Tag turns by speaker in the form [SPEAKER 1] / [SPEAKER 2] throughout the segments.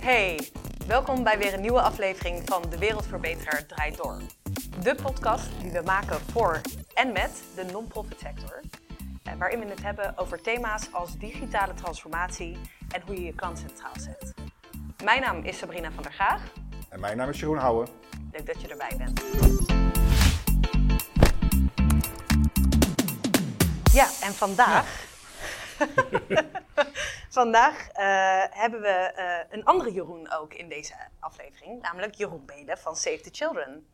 [SPEAKER 1] Hey, welkom bij weer een nieuwe aflevering van De Wereldverbeteraar Draait Door. De podcast die we maken voor en met de non-profit sector. eh, Waarin we het hebben over thema's als digitale transformatie en hoe je je klant centraal zet. Mijn naam is Sabrina van der Gaag.
[SPEAKER 2] En mijn naam is Jeroen Houwen.
[SPEAKER 1] Leuk dat je erbij bent. Ja, en vandaag. vandaag eh, hebben we eh, een andere Jeroen ook in deze aflevering, namelijk Jeroen Belen van Save the Children.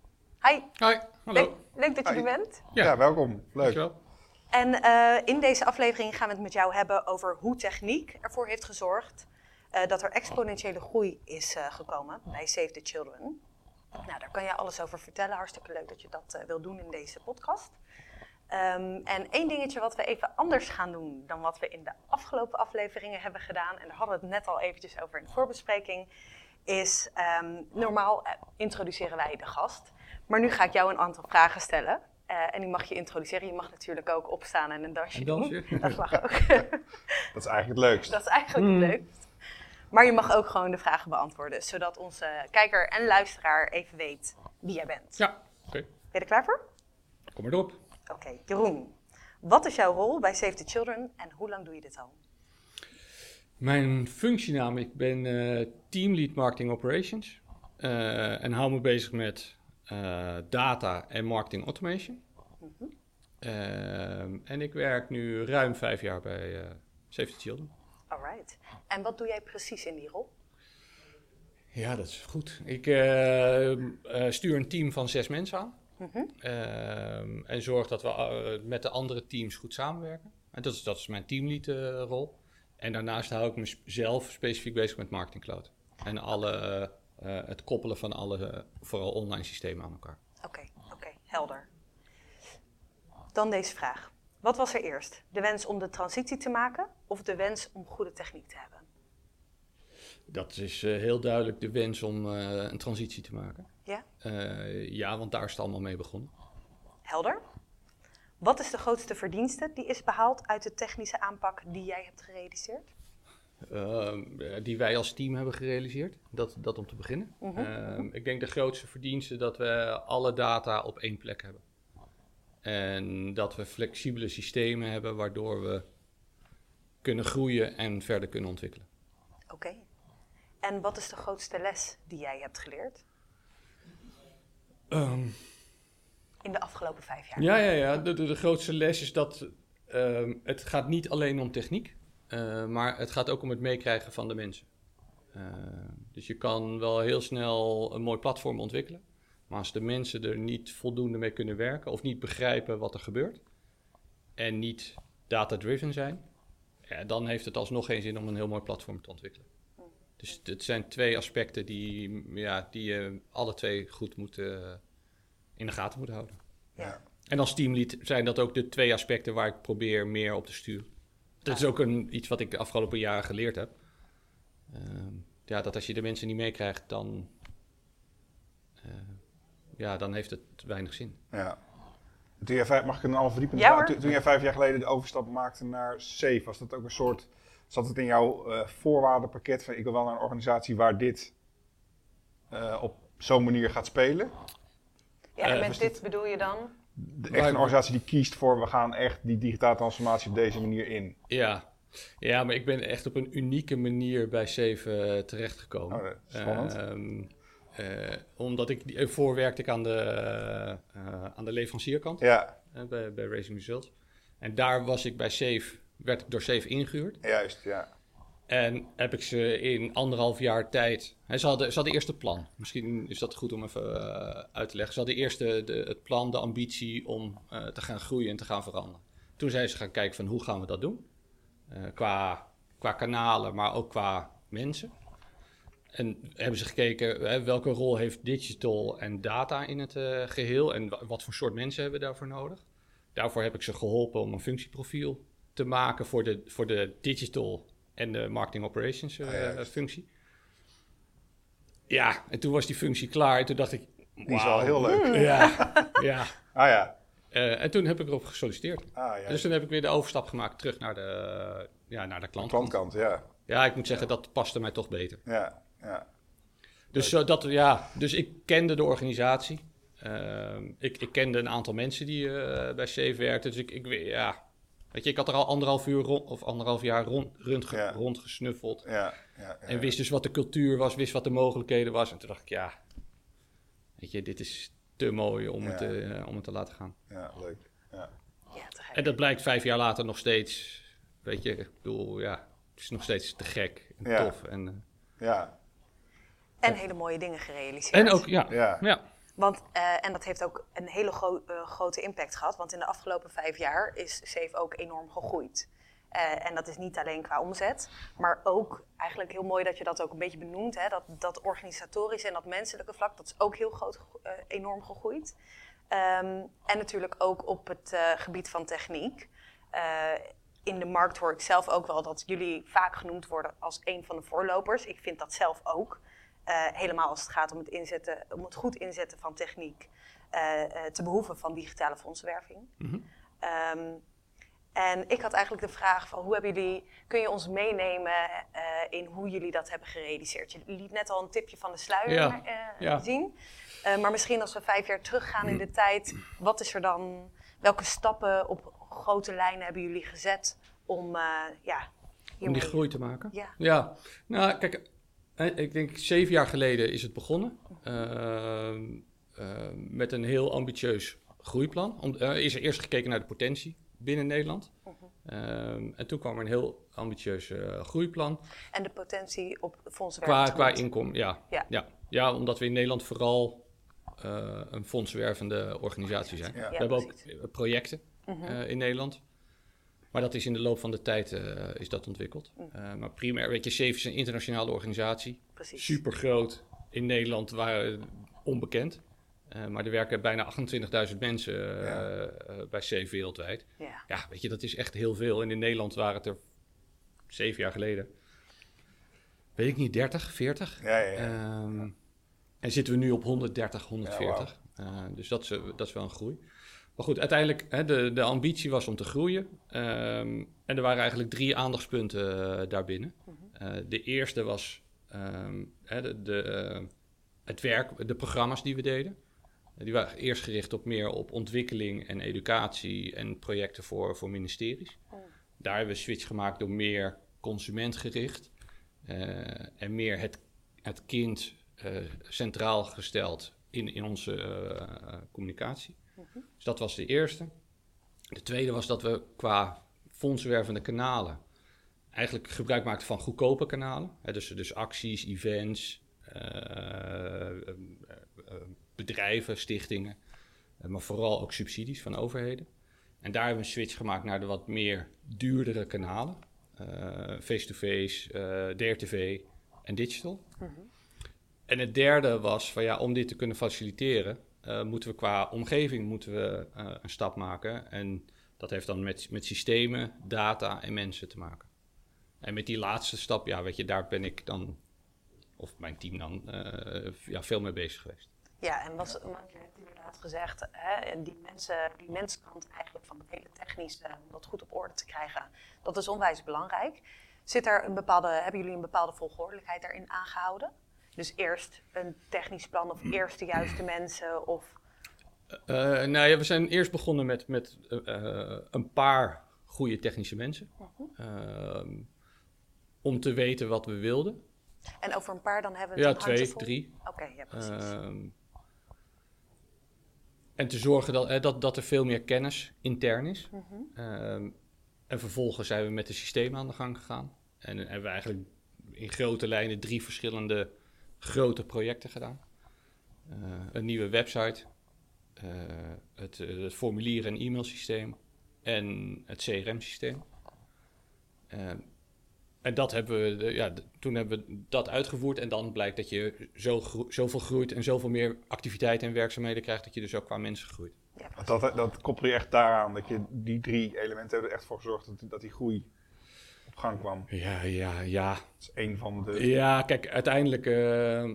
[SPEAKER 1] Hi,
[SPEAKER 3] hallo.
[SPEAKER 1] leuk dat je er bent.
[SPEAKER 2] Ja,
[SPEAKER 3] Ja.
[SPEAKER 2] welkom. Leuk.
[SPEAKER 3] Dankjewel.
[SPEAKER 1] En eh, in deze aflevering gaan we het met jou hebben over hoe techniek ervoor heeft gezorgd eh, dat er exponentiële groei is eh, gekomen bij Save the Children. Nou, daar kan je alles over vertellen. Hartstikke leuk dat je dat eh, wil doen in deze podcast. Ehm, en één dingetje wat we even anders gaan doen dan wat we in de afgelopen afleveringen hebben gedaan, en daar hadden we het net al eventjes over in de voorbespreking, is ehm, normaal eh, introduceren wij de gast. Maar nu ga ik jou een aantal vragen stellen. Eh, en die mag je introduceren. Je mag natuurlijk ook opstaan en een dansje
[SPEAKER 3] Een
[SPEAKER 1] doen. Dat mag ook.
[SPEAKER 2] Dat is eigenlijk het leukst.
[SPEAKER 1] dat is eigenlijk
[SPEAKER 3] Mm.
[SPEAKER 1] het leukst. Maar je mag ook gewoon de vragen beantwoorden, zodat onze kijker en luisteraar even weet wie jij bent.
[SPEAKER 3] Ja, oké.
[SPEAKER 1] Ben je er klaar voor?
[SPEAKER 3] Kom maar erop.
[SPEAKER 1] Oké, Jeroen. Wat is jouw rol bij Save the Children en hoe lang doe je dit al?
[SPEAKER 3] Mijn functienaam, ik ben eh Teamlead Marketing Operations. eh, en hou me bezig met eh, data en marketing automation.
[SPEAKER 1] Mhm.
[SPEAKER 3] En ik werk nu ruim vijf jaar bij Save the Children.
[SPEAKER 1] Alright. En wat doe jij precies in die rol?
[SPEAKER 3] Ja, dat is goed. Ik stuur een team van zes mensen aan. Ehm, en zorg dat we eh, met de andere teams goed samenwerken. En dat is, dat is mijn teamlead eh. En daarnaast hou ik mezelf specifiek bezig met Marketing Cloud. En alle, eh, het koppelen van alle, vooral online systemen aan elkaar.
[SPEAKER 1] Oké, oké, helder. Dan deze vraag. Wat was er eerst? De wens om de transitie te maken of de wens om goede techniek te hebben?
[SPEAKER 3] Dat is heel duidelijk de wens om een transitie te maken.
[SPEAKER 1] Ja?
[SPEAKER 3] Eh, ja, want daar is het allemaal mee begonnen.
[SPEAKER 1] Helder. Wat is de grootste verdienste die is behaald uit de technische aanpak die jij hebt gerealiseerd?
[SPEAKER 3] Ehm, eh, die wij als team hebben gerealiseerd. Dat, dat om te beginnen.
[SPEAKER 1] Mhm.
[SPEAKER 3] Ehm, ik denk de grootste verdienste dat we alle data op één plek hebben. En dat we flexibele systemen hebben waardoor we kunnen groeien en verder kunnen ontwikkelen.
[SPEAKER 1] Oké. En wat is de grootste les die jij hebt geleerd
[SPEAKER 3] Ehm,
[SPEAKER 1] in de afgelopen vijf jaar?
[SPEAKER 3] ja, ja, ja. De, de, de grootste les is dat ehm, het gaat niet alleen om techniek, eh, maar het gaat ook om het meekrijgen van de mensen. Eh, dus je kan wel heel snel een mooi platform ontwikkelen. Maar als de mensen er niet voldoende mee kunnen werken of niet begrijpen wat er gebeurt en niet data-driven zijn, ja, dan heeft het alsnog geen zin om een heel mooi platform te ontwikkelen. Dus het zijn twee aspecten die, ja, die je alle twee goed moet, eh, in de gaten moet houden.
[SPEAKER 1] Ja.
[SPEAKER 3] En als teamlead zijn dat ook de twee aspecten waar ik probeer meer op te sturen. Dat is ook een, iets wat ik de afgelopen jaren geleerd heb. Ehm, ja, dat als je de mensen niet meekrijgt, dan, eh, ja, dan heeft het weinig zin.
[SPEAKER 2] Ja. Toen jij vijf, mag ik een al verdiepend
[SPEAKER 1] Ja.
[SPEAKER 2] Toen, toen jij vijf jaar geleden de overstap maakte naar SAFE, was dat ook een soort... Zat het in jouw eh, voorwaardenpakket van ik wil wel naar een organisatie waar dit eh, op zo'n manier gaat spelen?
[SPEAKER 1] Ja, en
[SPEAKER 3] Eh,
[SPEAKER 1] met dit bedoel je dan?
[SPEAKER 2] De, echt een organisatie die kiest voor we gaan echt die digitale transformatie op deze manier in.
[SPEAKER 3] Ja. ja, maar ik ben echt op een unieke manier bij Save eh, terechtgekomen.
[SPEAKER 2] Oh, dat is spannend.
[SPEAKER 3] Ehm, eh, omdat ik, ervoor werkte ik aan de, eh, aan de leverancierkant.
[SPEAKER 2] Ja,
[SPEAKER 3] bij, bij Racing Results. En daar was ik bij Safe, werd ik door Safe ingehuurd.
[SPEAKER 2] juist, ja.
[SPEAKER 3] En heb ik ze in anderhalf jaar tijd. Hè, ze, hadden, ze hadden eerst het plan. Misschien is dat goed om even eh, uit te leggen. Ze hadden eerst de, de- het plan, de ambitie om eh, te gaan groeien en te gaan veranderen. Toen zijn ze gaan kijken van hoe gaan we dat doen. Eh, qua, qua kanalen, maar ook qua mensen. En hebben ze gekeken hè, welke rol heeft digital en data in het eh, geheel en wa- wat voor soort mensen hebben we daarvoor nodig. Daarvoor heb ik ze geholpen om een functieprofiel te maken voor de, voor de digital en de marketing operations eh,
[SPEAKER 2] Ah,
[SPEAKER 3] functie. Ja, en toen was die functie klaar en toen dacht ik,
[SPEAKER 2] Die is wel heel leuk.
[SPEAKER 3] Ja, ja.
[SPEAKER 2] Ah ja.
[SPEAKER 3] Eh, en toen heb ik erop gesolliciteerd.
[SPEAKER 2] Ah ja.
[SPEAKER 3] Dus toen heb ik weer de overstap gemaakt terug naar de, ja, naar de klant.
[SPEAKER 2] klantkant, ja.
[SPEAKER 3] Ja, ik moet zeggen, dat paste mij toch beter.
[SPEAKER 2] Ja, Ja.
[SPEAKER 3] Dus, zo dat, ja, dus ik kende de organisatie. Ehm, ik, ik kende een aantal mensen die bij Safe werkten. Dus ik, ik, weet- ja, weet je, ik had er al anderhalf uur rond, of anderhalf jaar rond,
[SPEAKER 2] Ja.
[SPEAKER 3] rondgesnuffeld.
[SPEAKER 2] Ja, ja, ja,
[SPEAKER 3] En wist dus wat de cultuur was, wist wat de mogelijkheden was. En toen dacht ik, ja, weet je, dit is te mooi om, het,
[SPEAKER 2] Ja.
[SPEAKER 3] eh, om het te laten gaan.
[SPEAKER 2] Ja, leuk. Ja.
[SPEAKER 1] Te.
[SPEAKER 3] En dat blijkt vijf jaar later nog steeds, weet je, ik bedoel, ja, het is nog steeds te gek en
[SPEAKER 2] Ja.
[SPEAKER 3] tof. En, eh,
[SPEAKER 2] Ja,
[SPEAKER 1] En hele mooie dingen gerealiseerd.
[SPEAKER 3] en ook, ja,
[SPEAKER 2] ja.
[SPEAKER 1] Want, eh, en dat heeft ook een hele eh, grote impact gehad. Want in de afgelopen vijf jaar is Safe ook enorm gegroeid. Eh, en dat is niet alleen qua omzet, maar ook eigenlijk heel mooi dat je dat ook een beetje benoemt. Hè? Dat, dat organisatorische en dat menselijke vlak, dat is ook heel groot, enorm gegroeid. Ehm, en natuurlijk ook op het gebied van techniek. In de markt hoor ik zelf ook wel dat jullie vaak genoemd worden als een van de voorlopers. Ik vind dat zelf ook. Eh, helemaal als het gaat om het, inzetten, om het goed inzetten van techniek eh, eh, te behoeven van digitale fondsenwerving.
[SPEAKER 3] Mhm.
[SPEAKER 1] Ehm, en ik had eigenlijk de vraag van hoe hebben jullie, kun je ons meenemen eh, in hoe jullie dat hebben gerealiseerd? Je liet net al een tipje van de sluier
[SPEAKER 3] Ja,
[SPEAKER 1] eh,
[SPEAKER 3] ja.
[SPEAKER 1] zien. Eh, maar misschien als we vijf jaar teruggaan in de tijd, wat is er dan, welke stappen op grote lijnen hebben jullie gezet om, eh, ja,
[SPEAKER 3] Om die groei te maken.
[SPEAKER 1] Ja.
[SPEAKER 3] Ja, nou kijk, ik denk zeven jaar geleden is het begonnen. Ehm, ehm, met een heel ambitieus groeiplan. Om, eh, is er eerst gekeken naar de potentie binnen Nederland. Ehm, en toen kwam er een heel ambitieus eh, groeiplan.
[SPEAKER 1] En de potentie op
[SPEAKER 3] Qua,
[SPEAKER 1] fondsenwerving.
[SPEAKER 3] qua inkomen, ja.
[SPEAKER 1] Ja.
[SPEAKER 3] Ja. Ja. omdat we in Nederland vooral eh, een fondswervende organisatie zijn.
[SPEAKER 2] Ja.
[SPEAKER 3] we hebben ook
[SPEAKER 1] precies.
[SPEAKER 3] eh, projecten eh, in Nederland. Maar dat is in de loop van de tijd eh, is dat ontwikkeld. Eh, maar primair, weet je, SAFE is een internationale organisatie.
[SPEAKER 1] Precies.
[SPEAKER 3] Super groot. In Nederland waren onbekend. Eh, maar er werken bijna 28.000 mensen
[SPEAKER 2] Ja.
[SPEAKER 3] bij SAFE wereldwijd.
[SPEAKER 1] Ja.
[SPEAKER 3] Ja, weet je, dat is echt heel veel. En in Nederland waren het er zeven jaar geleden, weet ik niet, 30, 40.
[SPEAKER 2] Ja, ja, ja.
[SPEAKER 3] Ehm, en zitten we nu op 130, 140.
[SPEAKER 2] Ja,
[SPEAKER 3] Eh, dus dat is, dat is wel een groei. Maar goed, uiteindelijk, hè, de, de ambitie was om te groeien. Ehm, en er waren eigenlijk drie aandachtspunten eh, daarbinnen. Eh, de eerste was ehm, hè, de, de, eh, het werk, de programma's die we deden. Die waren eerst gericht op meer op ontwikkeling en educatie en projecten voor, voor ministeries. Daar hebben we switch gemaakt door meer consumentgericht en meer het, het kind centraal gesteld in, in onze communicatie. Dus dat was de eerste. De tweede was dat we qua fondswervende kanalen eigenlijk gebruik maakten van goedkope kanalen. Hè, dus, dus acties, events, eh, eh, eh, bedrijven, stichtingen, maar vooral ook subsidies van overheden. En daar hebben we een switch gemaakt naar de wat meer duurdere kanalen. Face-to-face, DRTV en digital. En het derde was van ja, om dit te kunnen faciliteren, eh, moeten we qua omgeving moeten we, eh, een stap maken. En dat heeft dan met, met systemen, data en mensen te maken. En met die laatste stap, ja, weet je, daar ben ik dan, of mijn team dan, eh, ja, veel mee bezig geweest.
[SPEAKER 1] Ja, en maar je hebt inderdaad gezegd, hè, die, mensen, die menskant eigenlijk van het hele technische, om dat goed op orde te krijgen, dat is onwijs belangrijk. Zit er een bepaalde, hebben jullie een bepaalde volgordelijkheid daarin aangehouden? Dus eerst een technisch plan of eerst de juiste mensen of...
[SPEAKER 3] Eh, nou ja, we zijn eerst begonnen met, met eh, een paar goede technische mensen. Ehm, om te weten wat we wilden.
[SPEAKER 1] En over een paar dan hebben we
[SPEAKER 3] Ja,
[SPEAKER 1] het
[SPEAKER 3] twee, drie.
[SPEAKER 1] Oké, ja precies.
[SPEAKER 3] Ehm, en te zorgen dat, dat, dat er veel meer kennis intern is.
[SPEAKER 1] Mhm.
[SPEAKER 3] Ehm, en vervolgens zijn we met de systemen aan de gang gegaan. En hebben we eigenlijk in grote lijnen drie verschillende grote projecten gedaan. Eh, een nieuwe website, eh, het, eh, het formulier- en e-mailsysteem en het CRM-systeem. Ehm, en dat hebben we, ja, toen hebben we dat uitgevoerd. En dan blijkt dat je zo zoveel groeit en zoveel meer activiteiten en werkzaamheden krijgt, dat je dus ook qua mensen groeit.
[SPEAKER 2] Dat, dat koppel je echt daaraan, dat je die drie elementen hebben er echt voor gezorgd dat, dat die groei op gang kwam.
[SPEAKER 3] Ja, ja, ja.
[SPEAKER 2] Dat is één van de...
[SPEAKER 3] Ja, kijk, uiteindelijk, eh, eh,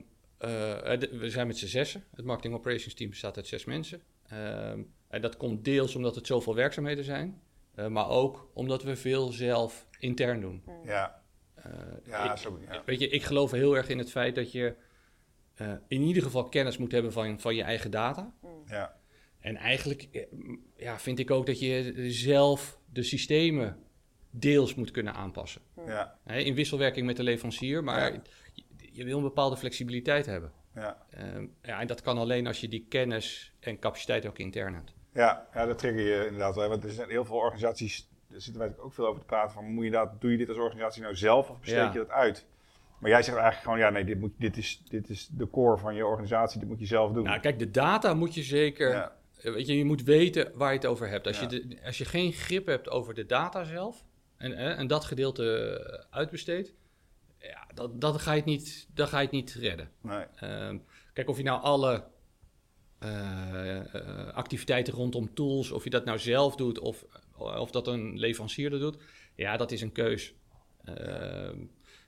[SPEAKER 3] de- we zijn met z'n zessen. Het marketing operations team bestaat uit zes mensen. Ehm, en dat komt deels omdat het zoveel werkzaamheden zijn, eh, maar ook omdat we veel zelf intern doen.
[SPEAKER 2] Ja,
[SPEAKER 3] Eh,
[SPEAKER 2] Ja,
[SPEAKER 3] ik-
[SPEAKER 2] zo, ja.
[SPEAKER 3] Weet je, ik geloof heel erg in het feit dat je eh, in ieder geval kennis moet hebben van, van je eigen data.
[SPEAKER 2] Ja,
[SPEAKER 3] En eigenlijk eh, ja, vind ik ook dat je zelf de systemen deels moet kunnen aanpassen.
[SPEAKER 2] ja,
[SPEAKER 3] Hè, in wisselwerking met de leverancier, maar
[SPEAKER 2] Ja.
[SPEAKER 3] je, je wil een bepaalde flexibiliteit hebben.
[SPEAKER 2] ja.
[SPEAKER 3] Ehm, ja, en dat kan alleen als je die kennis en capaciteit ook intern hebt.
[SPEAKER 2] Ja, ja, dat trigger je inderdaad wel. Want er zijn heel veel organisaties, daar zitten wij ook veel over te praten, van moet je dat, doe je dit als organisatie nou zelf of besteed
[SPEAKER 3] Ja.
[SPEAKER 2] je dat uit? Maar jij zegt eigenlijk gewoon, ja nee, dit, moet, dit, is, dit is de core van je organisatie, dit moet je zelf doen.
[SPEAKER 3] Nou, kijk, de data moet je zeker.
[SPEAKER 2] Ja.
[SPEAKER 3] Weet je, je moet weten waar je het over hebt. Als,
[SPEAKER 2] Ja.
[SPEAKER 3] je, de- als je geen grip hebt over de data zelf en, eh, en dat gedeelte eh, uitbesteedt, ja, dat, dat ga je het niet, dan ga je het niet redden.
[SPEAKER 2] Nee,
[SPEAKER 3] Ehm, kijk, of je nou alle eh, activiteiten rondom tools, of je dat nou zelf doet of, of dat een leverancier dat doet, ja, dat is een keus. Ehm,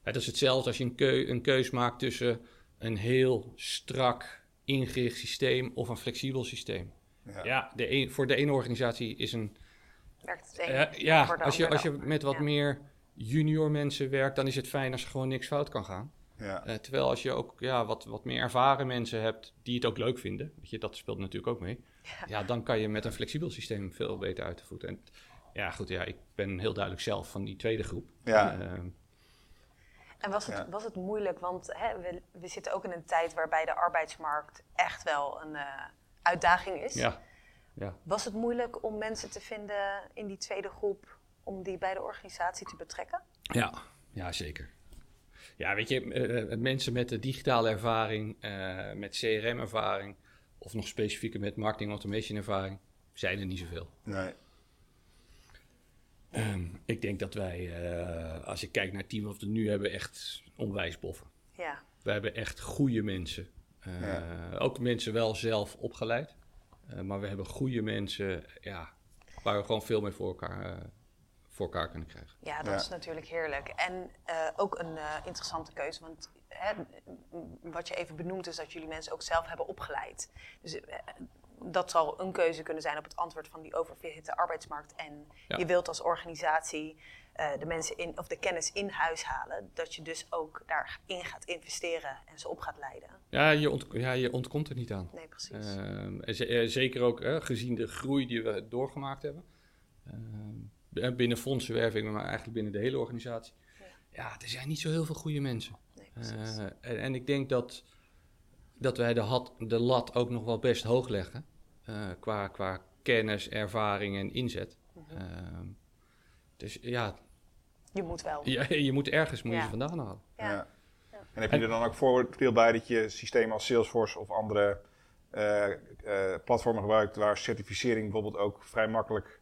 [SPEAKER 3] het is hetzelfde als je een, keu een keus maakt tussen een heel strak ingericht systeem of een flexibel systeem.
[SPEAKER 2] ja.
[SPEAKER 3] Ja, de een, voor de ene organisatie is een.
[SPEAKER 1] Werkt het een
[SPEAKER 3] ja,
[SPEAKER 1] voor de
[SPEAKER 3] als je, als je met wat
[SPEAKER 1] Ja.
[SPEAKER 3] meer junior mensen werkt, dan is het fijn als er gewoon niks fout kan gaan.
[SPEAKER 2] ja.
[SPEAKER 3] Eh, terwijl als je ook ja, wat, wat meer ervaren mensen hebt die het ook leuk vinden, weet je, dat speelt natuurlijk ook mee. Ja. dan kan je met een flexibel systeem veel beter uit de voeten. En ja, goed, ja, ik ben heel duidelijk zelf van die tweede groep.
[SPEAKER 2] Ja.
[SPEAKER 3] Ehm,
[SPEAKER 1] En was het,
[SPEAKER 2] Ja.
[SPEAKER 1] was het moeilijk, want hè, we, we zitten ook in een tijd waarbij de arbeidsmarkt echt wel een eh, uitdaging is.
[SPEAKER 3] ja. Ja.
[SPEAKER 1] Was het moeilijk om mensen te vinden in die tweede groep om die bij de organisatie te betrekken?
[SPEAKER 3] Ja, ja, zeker. Ja, weet je, eh, eh, mensen met de digitale ervaring, eh, met CRM-ervaring of nog specifieker met marketing automation ervaring, zijn er niet zoveel.
[SPEAKER 2] Nee.
[SPEAKER 3] Ehm, ik denk dat wij, eh, als je kijkt naar het team wat we nu hebben, echt onwijs boffen.
[SPEAKER 1] Ja,
[SPEAKER 3] We hebben echt goede mensen. Eh,
[SPEAKER 2] Ja.
[SPEAKER 3] Ook mensen wel zelf opgeleid. Eh, maar we hebben goede mensen ja, waar we gewoon veel mee voor elkaar, eh, voor elkaar kunnen krijgen.
[SPEAKER 1] ja dat
[SPEAKER 2] Ja.
[SPEAKER 1] is natuurlijk heerlijk. En eh, ook een eh, interessante keuze, want hè, wat je even benoemt is dat jullie mensen ook zelf hebben opgeleid. Dus dat zal een keuze kunnen zijn op het antwoord van die oververhitte arbeidsmarkt. En
[SPEAKER 3] Ja.
[SPEAKER 1] je wilt als organisatie eh, de mensen in, of de kennis in huis halen, dat je dus ook daarin gaat investeren en ze op gaat leiden.
[SPEAKER 3] Ja, je, ont- ja, je ontkomt er niet aan.
[SPEAKER 1] Nee, precies.
[SPEAKER 3] Eh, zeker ook gezien de groei die we doorgemaakt hebben. Binnen fondsenwerving, maar eigenlijk binnen de hele organisatie. Ja, er zijn niet zo heel veel goede mensen.
[SPEAKER 1] nee, precies.
[SPEAKER 3] En, en ik denk dat, dat wij de, had, de lat ook nog wel best hoog leggen. qua, qua kennis, ervaring en inzet.
[SPEAKER 1] Mhm.
[SPEAKER 3] Dus ja,
[SPEAKER 1] je moet wel.
[SPEAKER 3] je, je moet ergens moet je
[SPEAKER 1] Ja.
[SPEAKER 3] ze vandaan halen.
[SPEAKER 1] Ja.
[SPEAKER 2] Ja. En heb je er dan ook voordeel bij dat je systemen als Salesforce of andere eh, eh, platformen gebruikt waar certificering bijvoorbeeld ook vrij makkelijk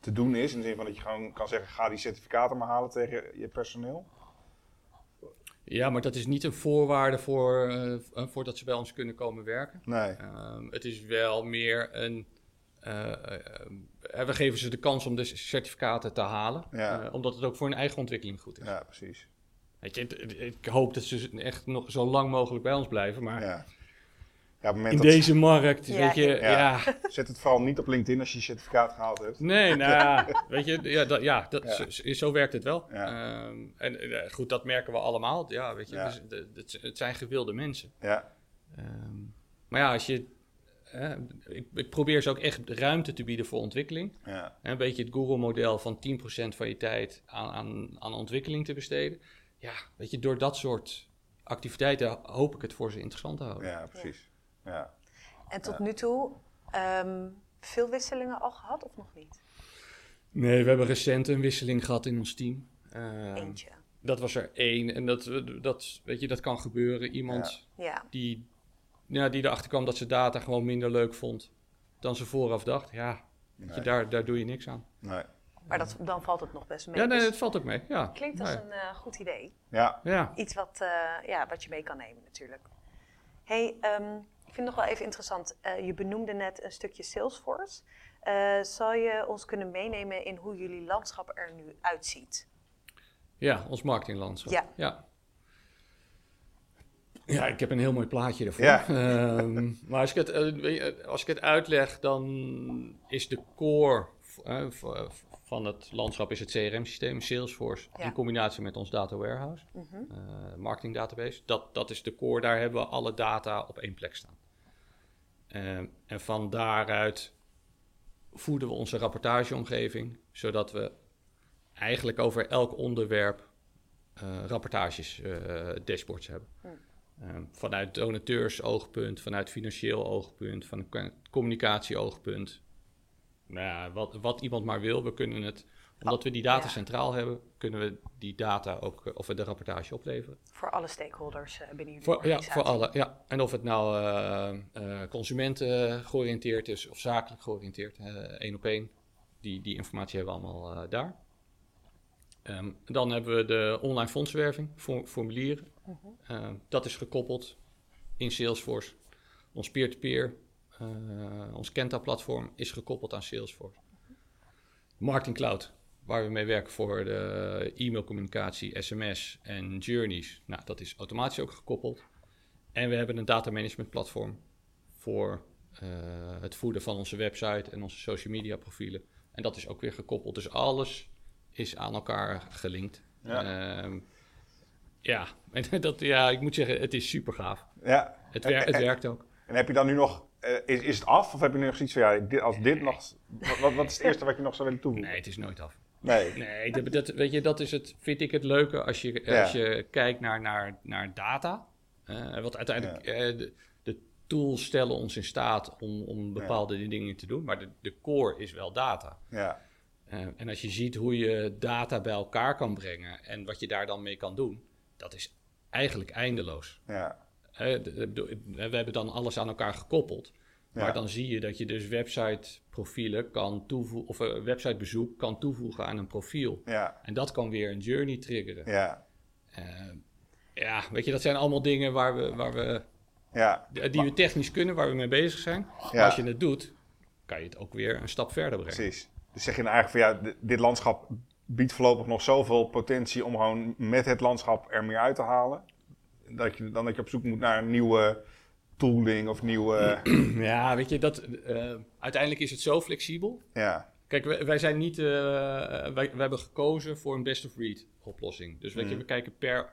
[SPEAKER 2] te doen is? In de zin van dat je gewoon kan zeggen, ga die certificaten maar halen tegen je personeel?
[SPEAKER 3] Ja, maar dat is niet een voorwaarde voor, eh, voordat ze bij ons kunnen komen werken.
[SPEAKER 2] Nee.
[SPEAKER 3] Ehm, het is wel meer een. eh, eh, eh, we geven ze de kans om de certificaten te halen,
[SPEAKER 2] Ja.
[SPEAKER 3] eh, omdat het ook voor hun eigen ontwikkeling goed is.
[SPEAKER 2] Ja, precies.
[SPEAKER 3] Weet je, ik hoop dat ze echt nog zo lang mogelijk bij ons blijven, maar
[SPEAKER 2] Ja. Ja, op het moment
[SPEAKER 3] in
[SPEAKER 2] dat
[SPEAKER 3] deze markt,
[SPEAKER 1] Ja,
[SPEAKER 3] weet je,
[SPEAKER 2] ja.
[SPEAKER 3] ja.
[SPEAKER 2] zet het vooral niet op LinkedIn als je je certificaat gehaald hebt.
[SPEAKER 3] Nee, nou ja, weet je, ja, dat, ja, dat,
[SPEAKER 2] Ja.
[SPEAKER 3] Zo, zo werkt het wel.
[SPEAKER 2] Ja.
[SPEAKER 3] Ehm, en eh, goed, dat merken we allemaal. Ja, weet je,
[SPEAKER 2] Ja.
[SPEAKER 3] dus, het zijn gewilde mensen.
[SPEAKER 2] Ja,
[SPEAKER 3] Ehm, maar ja, als je, eh, ik, ik probeer ze ook echt ruimte te bieden voor ontwikkeling.
[SPEAKER 2] ja,
[SPEAKER 3] Een beetje het Google-model van 10% van je tijd aan, aan, aan ontwikkeling te besteden. Ja, weet je, door dat soort activiteiten hoop ik het voor ze interessant te houden.
[SPEAKER 2] ja, precies. Ja.
[SPEAKER 1] En tot nu toe, ehm, veel wisselingen al gehad of nog niet?
[SPEAKER 3] Nee, we hebben recent een wisseling gehad in ons team. Ehm,
[SPEAKER 1] Eentje.
[SPEAKER 3] dat was er één. En dat, dat, weet je, dat kan gebeuren. Iemand
[SPEAKER 1] Ja,
[SPEAKER 3] die, ja, die erachter kwam dat ze data gewoon minder leuk vond dan ze vooraf dacht. Ja, je, daar, daar doe je niks aan.
[SPEAKER 2] Nee.
[SPEAKER 1] maar dat, dan valt het nog best mee.
[SPEAKER 3] Ja, nee,
[SPEAKER 1] Dus
[SPEAKER 3] het valt ook mee. Ja.
[SPEAKER 1] klinkt als
[SPEAKER 3] Nee.
[SPEAKER 1] een eh, goed idee.
[SPEAKER 2] Ja,
[SPEAKER 3] Ja.
[SPEAKER 1] Iets wat, eh, ja, wat je mee kan nemen natuurlijk. hey, ehm, ik vind het nog wel even interessant. Eh, je benoemde net een stukje Salesforce. Eh, zal je ons kunnen meenemen in hoe jullie landschap er nu uitziet?
[SPEAKER 3] Ja, ons marketinglandschap.
[SPEAKER 1] Ja.
[SPEAKER 3] ja. Ja, ik heb een heel mooi plaatje ervoor.
[SPEAKER 2] Ja.
[SPEAKER 3] Ehm, maar als ik, het, eh, je, als ik het uitleg, dan is de core eh, eh, van het landschap is het CRM-systeem, Salesforce,
[SPEAKER 1] Ja.
[SPEAKER 3] in combinatie met ons data warehouse,
[SPEAKER 1] Mhm.
[SPEAKER 3] eh, marketing database. Dat, dat is de core, daar hebben we alle data op één plek staan. Eh, en van daaruit voeden we onze rapportageomgeving, zodat we eigenlijk over elk onderwerp eh, rapportages, eh, dashboards hebben.
[SPEAKER 1] Hmm.
[SPEAKER 3] Eh, vanuit donateursoogpunt, vanuit financieel oogpunt, van communicatie-oogpunt. Nou ja, wat, wat iemand maar wil, we kunnen het, omdat we die data
[SPEAKER 1] Ja.
[SPEAKER 3] centraal hebben, kunnen we die data ook, eh, of we de rapportage opleveren.
[SPEAKER 1] Voor alle stakeholders eh, binnen jullie
[SPEAKER 3] Voor, ja, voor alle. Ja. En of het nou eh, consumenten georiënteerd is of zakelijk georiënteerd, één op één. Die, die informatie hebben we allemaal daar. Ehm, dan hebben we de online fondswerving, for- formulieren. Ehm, dat is gekoppeld in Salesforce. Ons peer-to-peer, eh, ons Kenta-platform is gekoppeld aan Salesforce. Marketing Cloud, waar we mee werken voor de e-mailcommunicatie, sms en journeys. Nou, dat is automatisch ook gekoppeld. En we hebben een data management platform voor eh, het voeden van onze website en onze social media profielen. En dat is ook weer gekoppeld. Dus alles is aan elkaar gelinkt.
[SPEAKER 2] Ja.
[SPEAKER 3] Ehm, ja, en dat, ja, ik moet zeggen, het is super gaaf.
[SPEAKER 2] Ja.
[SPEAKER 3] Het, wer- het werkt ook.
[SPEAKER 2] En heb je dan nu nog, eh, is, is het af? Of heb je nu nog zoiets van, ja, dit, als dit nog, wat, wat is het eerste wat je nog zou willen toevoegen?
[SPEAKER 3] Nee, het is nooit af.
[SPEAKER 2] Nee.
[SPEAKER 3] Nee, dat, dat- weet je, dat is het, vind ik het leuke als je,
[SPEAKER 2] Ja.
[SPEAKER 3] als je kijkt naar, naar, naar data. Eh want uiteindelijk, eh, de, de tools stellen ons in staat om, om bepaalde dingen te doen. Maar de, de core is wel data.
[SPEAKER 2] Ja.
[SPEAKER 3] En als je ziet hoe je data bij elkaar kan brengen en wat je daar dan mee kan doen, dat is eigenlijk eindeloos.
[SPEAKER 2] Ja.
[SPEAKER 3] Eh, we hebben dan alles aan elkaar gekoppeld. Maar
[SPEAKER 2] Ja.
[SPEAKER 3] dan zie je dat je dus websiteprofielen kan toevoegen, of een websitebezoek kan toevoegen aan een profiel.
[SPEAKER 2] Ja.
[SPEAKER 3] En dat kan weer een journey triggeren.
[SPEAKER 2] Ja.
[SPEAKER 3] Eh, ja, weet je, dat zijn allemaal dingen waar we, waar we,
[SPEAKER 2] Ja.
[SPEAKER 3] die we technisch kunnen, waar we mee bezig zijn. Maar als je het doet, kan je het ook weer een stap verder brengen.
[SPEAKER 2] Precies. Dus zeg je nou eigenlijk van ja, dit landschap biedt voorlopig nog zoveel potentie om gewoon met het landschap er meer uit te halen. Dat je, dan dat je op zoek moet naar een nieuwe tooling of nieuwe.
[SPEAKER 3] Ja, weet je, dat, eh, uiteindelijk is het zo flexibel.
[SPEAKER 2] ja.
[SPEAKER 3] Kijk, wij, wij zijn niet, eh, wij, wij hebben gekozen voor een best-of-breed oplossing. Dus weet je,
[SPEAKER 2] Mm.
[SPEAKER 3] we kijken per,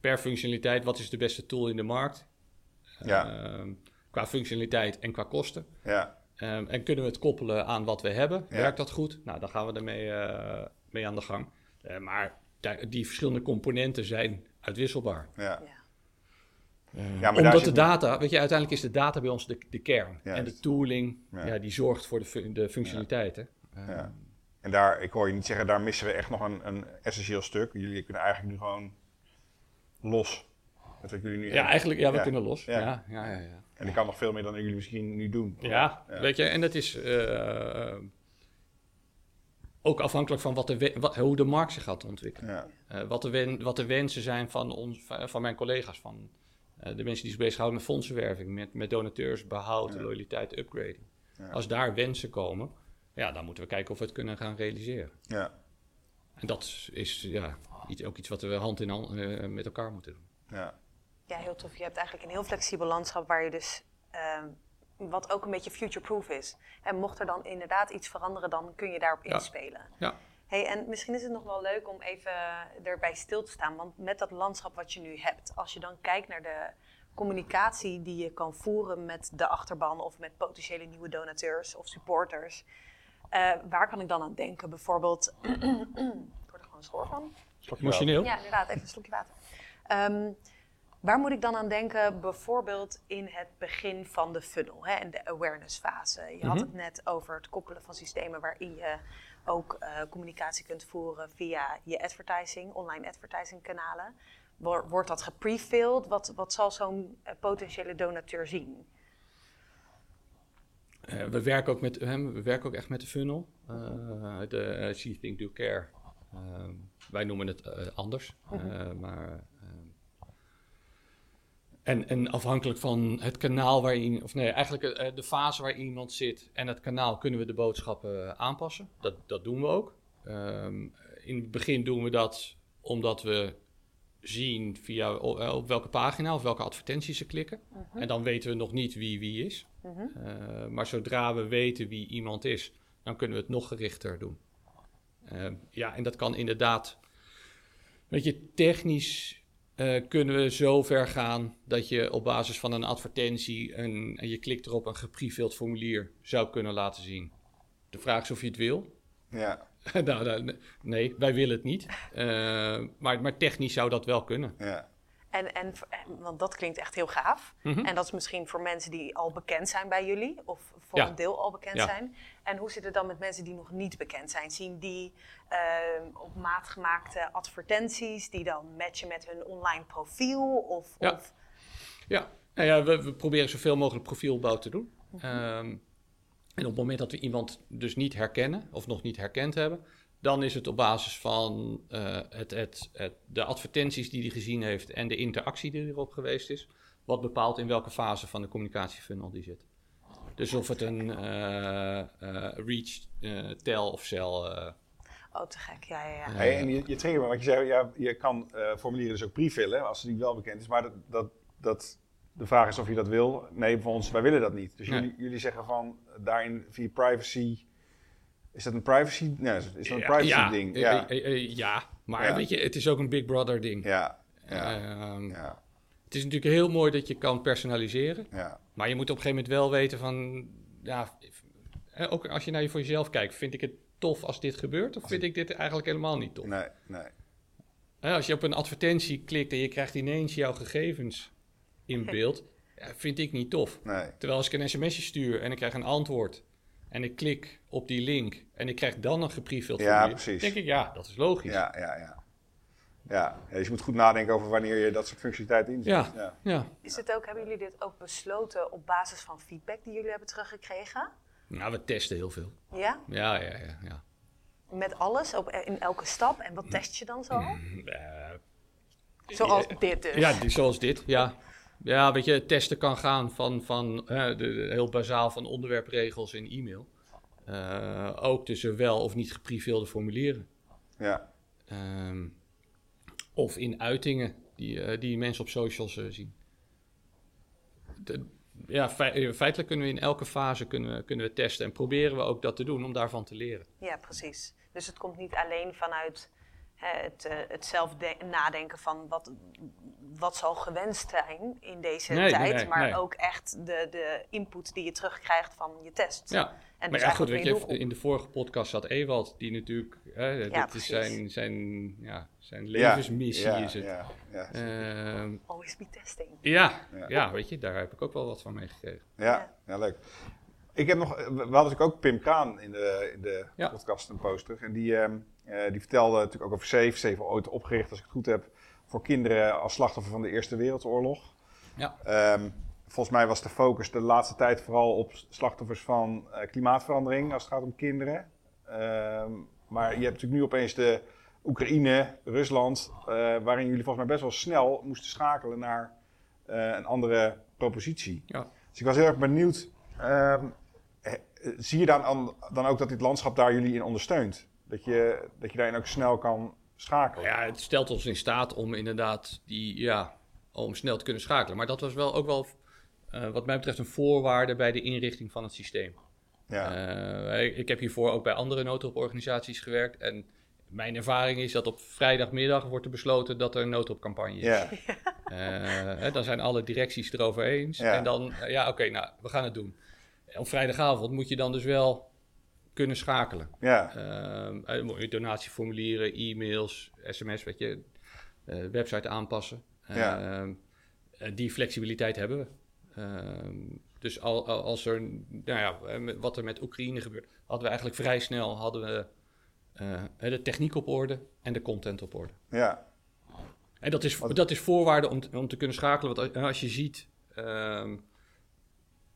[SPEAKER 3] per functionaliteit, wat is de beste tool in de markt?
[SPEAKER 2] Ja.
[SPEAKER 3] Ehm, qua functionaliteit en qua kosten.
[SPEAKER 2] Ja.
[SPEAKER 3] Ehm, en kunnen we het koppelen aan wat we hebben?
[SPEAKER 2] Ja.
[SPEAKER 3] Werkt dat goed? Nou, dan gaan we ermee eh, mee aan de gang. Eh, maar die verschillende componenten zijn uitwisselbaar.
[SPEAKER 2] Ja.
[SPEAKER 1] Ja.
[SPEAKER 3] Eh,
[SPEAKER 2] Ja, maar
[SPEAKER 3] omdat de
[SPEAKER 2] niet-
[SPEAKER 3] data, weet je, uiteindelijk is de data bij ons de, de kern.
[SPEAKER 2] Juist.
[SPEAKER 3] En de tooling,
[SPEAKER 2] Ja.
[SPEAKER 3] ja. die zorgt voor de, fu- de functionaliteiten. Eh,
[SPEAKER 2] Ja. En daar, ik hoor je niet zeggen, daar missen we echt nog een, een essentieel stuk. Jullie kunnen eigenlijk nu gewoon los. Wat jullie nu
[SPEAKER 3] Ja,
[SPEAKER 2] hebben.
[SPEAKER 3] eigenlijk, ja, we
[SPEAKER 2] Ja.
[SPEAKER 3] kunnen los.
[SPEAKER 2] Ja.
[SPEAKER 3] Ja, ja, ja. ja.
[SPEAKER 2] En die kan nog veel meer dan jullie misschien nu doen.
[SPEAKER 3] Ja,
[SPEAKER 2] Ja.
[SPEAKER 3] weet je, en dat is eh, ook afhankelijk van wat de, wat, hoe de markt zich gaat ontwikkelen.
[SPEAKER 2] Ja.
[SPEAKER 3] Eh, wat, de wen, wat de wensen zijn van, ons, van mijn collega's, van eh, de mensen die zich bezighouden met fondsenwerving, met, met donateurs, behoud,
[SPEAKER 2] Ja.
[SPEAKER 3] loyaliteit, upgrading.
[SPEAKER 2] Ja.
[SPEAKER 3] Als daar wensen komen, ja, dan moeten we kijken of we het kunnen gaan realiseren.
[SPEAKER 2] Ja.
[SPEAKER 3] En dat is ja, iets, ook iets wat we hand in hand eh, met elkaar moeten doen.
[SPEAKER 2] Ja.
[SPEAKER 1] Ja, heel tof. Je hebt eigenlijk een heel flexibel landschap waar je dus, ehm, wat ook een beetje future-proof is. En mocht er dan inderdaad iets veranderen, dan kun je daarop
[SPEAKER 3] Ja.
[SPEAKER 1] inspelen.
[SPEAKER 3] Ja.
[SPEAKER 1] Hey, en misschien is het nog wel leuk om even erbij stil te staan. Want met dat landschap wat je nu hebt, als je dan kijkt naar de communicatie die je kan voeren met de achterban of met potentiële nieuwe donateurs of supporters, eh, waar kan ik dan aan denken? Bijvoorbeeld, ik word er gewoon schoor van.
[SPEAKER 2] Slokje
[SPEAKER 3] Emotioneel?
[SPEAKER 1] Ja, inderdaad, even een slokje water. Ehm, waar moet ik dan aan denken? Bijvoorbeeld in het begin van de funnel hè, en de awareness fase. Je had
[SPEAKER 3] Mhm.
[SPEAKER 1] het net over het koppelen van systemen waarin je ook eh, communicatie kunt voeren via je advertising, online advertising kanalen. Wor- Wordt dat geprefilled? Wat, wat zal zo'n eh, potentiële donateur zien?
[SPEAKER 3] Eh, we, werken ook met, hem, we werken ook echt met de funnel. De See, Think, Do, Care. Wij noemen het anders. eh, maar, en, en afhankelijk van het kanaal waarin, of nee, eigenlijk eh, de fase waar iemand zit en het kanaal kunnen we de boodschappen aanpassen. Dat, dat doen we ook. Ehm, in het begin doen we dat omdat we zien via eh, op welke pagina of welke advertenties ze klikken. En dan weten we nog niet wie wie is.
[SPEAKER 1] Mhm.
[SPEAKER 3] Uh, maar zodra we weten wie iemand is, dan kunnen we het nog gerichter doen. Uh, ja, en dat kan inderdaad. Weet je, technisch uh, kunnen we zo ver gaan dat je op basis van een advertentie een, en je klikt erop een geprefilled formulier zou kunnen laten zien. De vraag is of je het wil.
[SPEAKER 2] Ja.
[SPEAKER 3] nou, nou, nee, wij willen het niet. Uh, maar, maar technisch zou dat wel kunnen.
[SPEAKER 2] Ja.
[SPEAKER 1] En, en, want dat klinkt echt heel gaaf. Mm -hmm. En dat is misschien voor mensen die al bekend zijn bij jullie, of voor ja. een deel al bekend ja. zijn. En hoe zit het dan met mensen die nog niet bekend zijn? Zien die uh, op maat gemaakte advertenties die dan matchen met hun online profiel? Of,
[SPEAKER 3] ja,
[SPEAKER 1] of...
[SPEAKER 3] ja. Nou ja we, we, proberen zoveel mogelijk profielbouw te doen. Mm -hmm. um, en op het moment dat we iemand dus niet herkennen of nog niet herkend hebben, dan is het op basis van uh, het, het, het, de advertenties die hij gezien heeft en de interactie die erop geweest is, wat bepaalt in welke fase van de communicatiefunnel die zit. Dus of het een uh, uh, reach, tel of cell.
[SPEAKER 1] oh, te gek, ja, ja, ja.
[SPEAKER 2] Hey, en je, je triggert me, want je zei, ja, je kan formulieren dus ook prevullen als het niet wel bekend is, maar dat, dat, dat, de vraag is of je dat wil. Nee, voor ons, wij willen dat niet. Dus nee. jullie, jullie zeggen van, daarin via privacy is dat een privacy? Nee, is dat een privacy
[SPEAKER 3] ja,
[SPEAKER 2] ding?
[SPEAKER 3] Ja, ja. Uh, ja. maar ja. weet je, het is ook een Big Brother ding.
[SPEAKER 2] Ja. ja.
[SPEAKER 3] Uh, ja. Het is natuurlijk heel mooi dat je kan personaliseren.
[SPEAKER 2] Ja.
[SPEAKER 3] Maar je moet op een gegeven moment wel weten van, ja, ook als je naar je voor jezelf kijkt, vind ik het tof als dit gebeurt, of vind ik dit eigenlijk helemaal niet tof?
[SPEAKER 2] Nee, nee.
[SPEAKER 3] Als je op een advertentie klikt en je krijgt ineens jouw gegevens in beeld, vind ik niet tof.
[SPEAKER 2] Nee.
[SPEAKER 3] Terwijl als ik een sms'je stuur en ik krijg een antwoord en ik klik op die link en ik krijg dan een geprefilled
[SPEAKER 2] ja,
[SPEAKER 3] formulier,
[SPEAKER 2] precies.
[SPEAKER 3] denk ik, ja, dat is logisch.
[SPEAKER 2] Ja, ja, ja. Ja, dus je moet goed nadenken over wanneer je dat soort functionaliteit inzet.
[SPEAKER 3] Ja, ja. ja.
[SPEAKER 1] Is het ook, hebben jullie dit ook besloten op basis van feedback die jullie hebben teruggekregen?
[SPEAKER 3] Nou, we testen heel veel.
[SPEAKER 1] Ja?
[SPEAKER 3] Ja, ja, ja. ja.
[SPEAKER 1] Met alles, op, in elke stap. En wat test je dan zo?
[SPEAKER 3] Mm, uh,
[SPEAKER 1] zoals uh, dit dus?
[SPEAKER 3] Ja, die, zoals dit, ja. Ja, weet je, testen kan gaan van, van de, de, heel bazaal van onderwerpregels in e-mail. Uh, ook tussen wel of niet geprefilde formulieren.
[SPEAKER 2] Ja.
[SPEAKER 3] Um, of in uitingen die, uh, die mensen op socials uh, zien. De, ja, fe feitelijk kunnen we in elke fase kunnen we, kunnen we testen en proberen we ook dat te doen om daarvan te leren.
[SPEAKER 1] Ja, precies. Dus het komt niet alleen vanuit het, uh, het zelf nadenken van wat, wat zal gewenst zijn in deze
[SPEAKER 3] nee,
[SPEAKER 1] tijd,
[SPEAKER 3] nee,
[SPEAKER 1] maar
[SPEAKER 3] nee.
[SPEAKER 1] ook echt de, de input die je terugkrijgt van je test.
[SPEAKER 3] Ja,
[SPEAKER 1] en
[SPEAKER 3] maar
[SPEAKER 1] dus
[SPEAKER 3] ja, goed, weet je, in de vorige podcast zat Ewald, die natuurlijk, hè,
[SPEAKER 1] Ja,
[SPEAKER 3] dit is zijn, zijn, ja, zijn levensmissie
[SPEAKER 2] ja,
[SPEAKER 3] is het.
[SPEAKER 2] Ja, ja,
[SPEAKER 3] Ehm,
[SPEAKER 1] Always be testing.
[SPEAKER 3] ja,
[SPEAKER 2] Ja.
[SPEAKER 3] ja. weet je, daar heb ik ook wel wat van meegekregen.
[SPEAKER 2] ja, ja, leuk. Ik heb nog, we hadden natuurlijk ook Pim Kaan in de, in de
[SPEAKER 3] Ja.
[SPEAKER 2] podcast een post terug. En die, ehm, eh, die vertelde natuurlijk ook over Safe. Safe ooit opgericht, als ik het goed heb, voor kinderen als slachtoffer van de Eerste Wereldoorlog.
[SPEAKER 3] Ja.
[SPEAKER 2] Ehm, volgens mij was de focus de laatste tijd vooral op slachtoffers van eh, klimaatverandering als het gaat om kinderen. Ehm, maar je hebt natuurlijk nu opeens de Oekraïne, Rusland, eh, waarin jullie volgens mij best wel snel moesten schakelen naar eh, een andere propositie.
[SPEAKER 3] Ja.
[SPEAKER 2] Dus ik was heel erg benieuwd, ehm, eh, zie je dan, an- dan ook dat dit landschap daar jullie in ondersteunt? Dat je, dat je daarin ook snel kan schakelen?
[SPEAKER 3] Ja, het stelt ons in staat om inderdaad die, ja, om snel te kunnen schakelen. Maar dat was wel ook wel, eh, wat mij betreft, een voorwaarde bij de inrichting van het systeem.
[SPEAKER 2] Ja,
[SPEAKER 3] Eh, ik, heb hiervoor ook bij andere noodhulporganisaties gewerkt. En mijn ervaring is dat op vrijdagmiddag wordt er besloten dat er een noodhulpcampagne is.
[SPEAKER 2] ja,
[SPEAKER 3] Eh, hè, dan zijn alle directies erover eens.
[SPEAKER 2] Ja.
[SPEAKER 3] En dan, ja, oké, nou, we gaan het doen. Op vrijdagavond moet je dan dus wel kunnen schakelen.
[SPEAKER 2] ja,
[SPEAKER 3] Ehm, eh, donatieformulieren, e-mails, sms, weet je, eh, website aanpassen.
[SPEAKER 2] Ja.
[SPEAKER 3] Ehm, eh, die flexibiliteit hebben we. Ehm, dus al, al- als er, nou ja, eh, wat er met Oekraïne gebeurt, hadden we eigenlijk vrij snel hadden we, de techniek op orde en de content op orde.
[SPEAKER 2] ja,
[SPEAKER 3] En dat is, dat is voorwaarde om, te- om te kunnen schakelen. Want als- als je ziet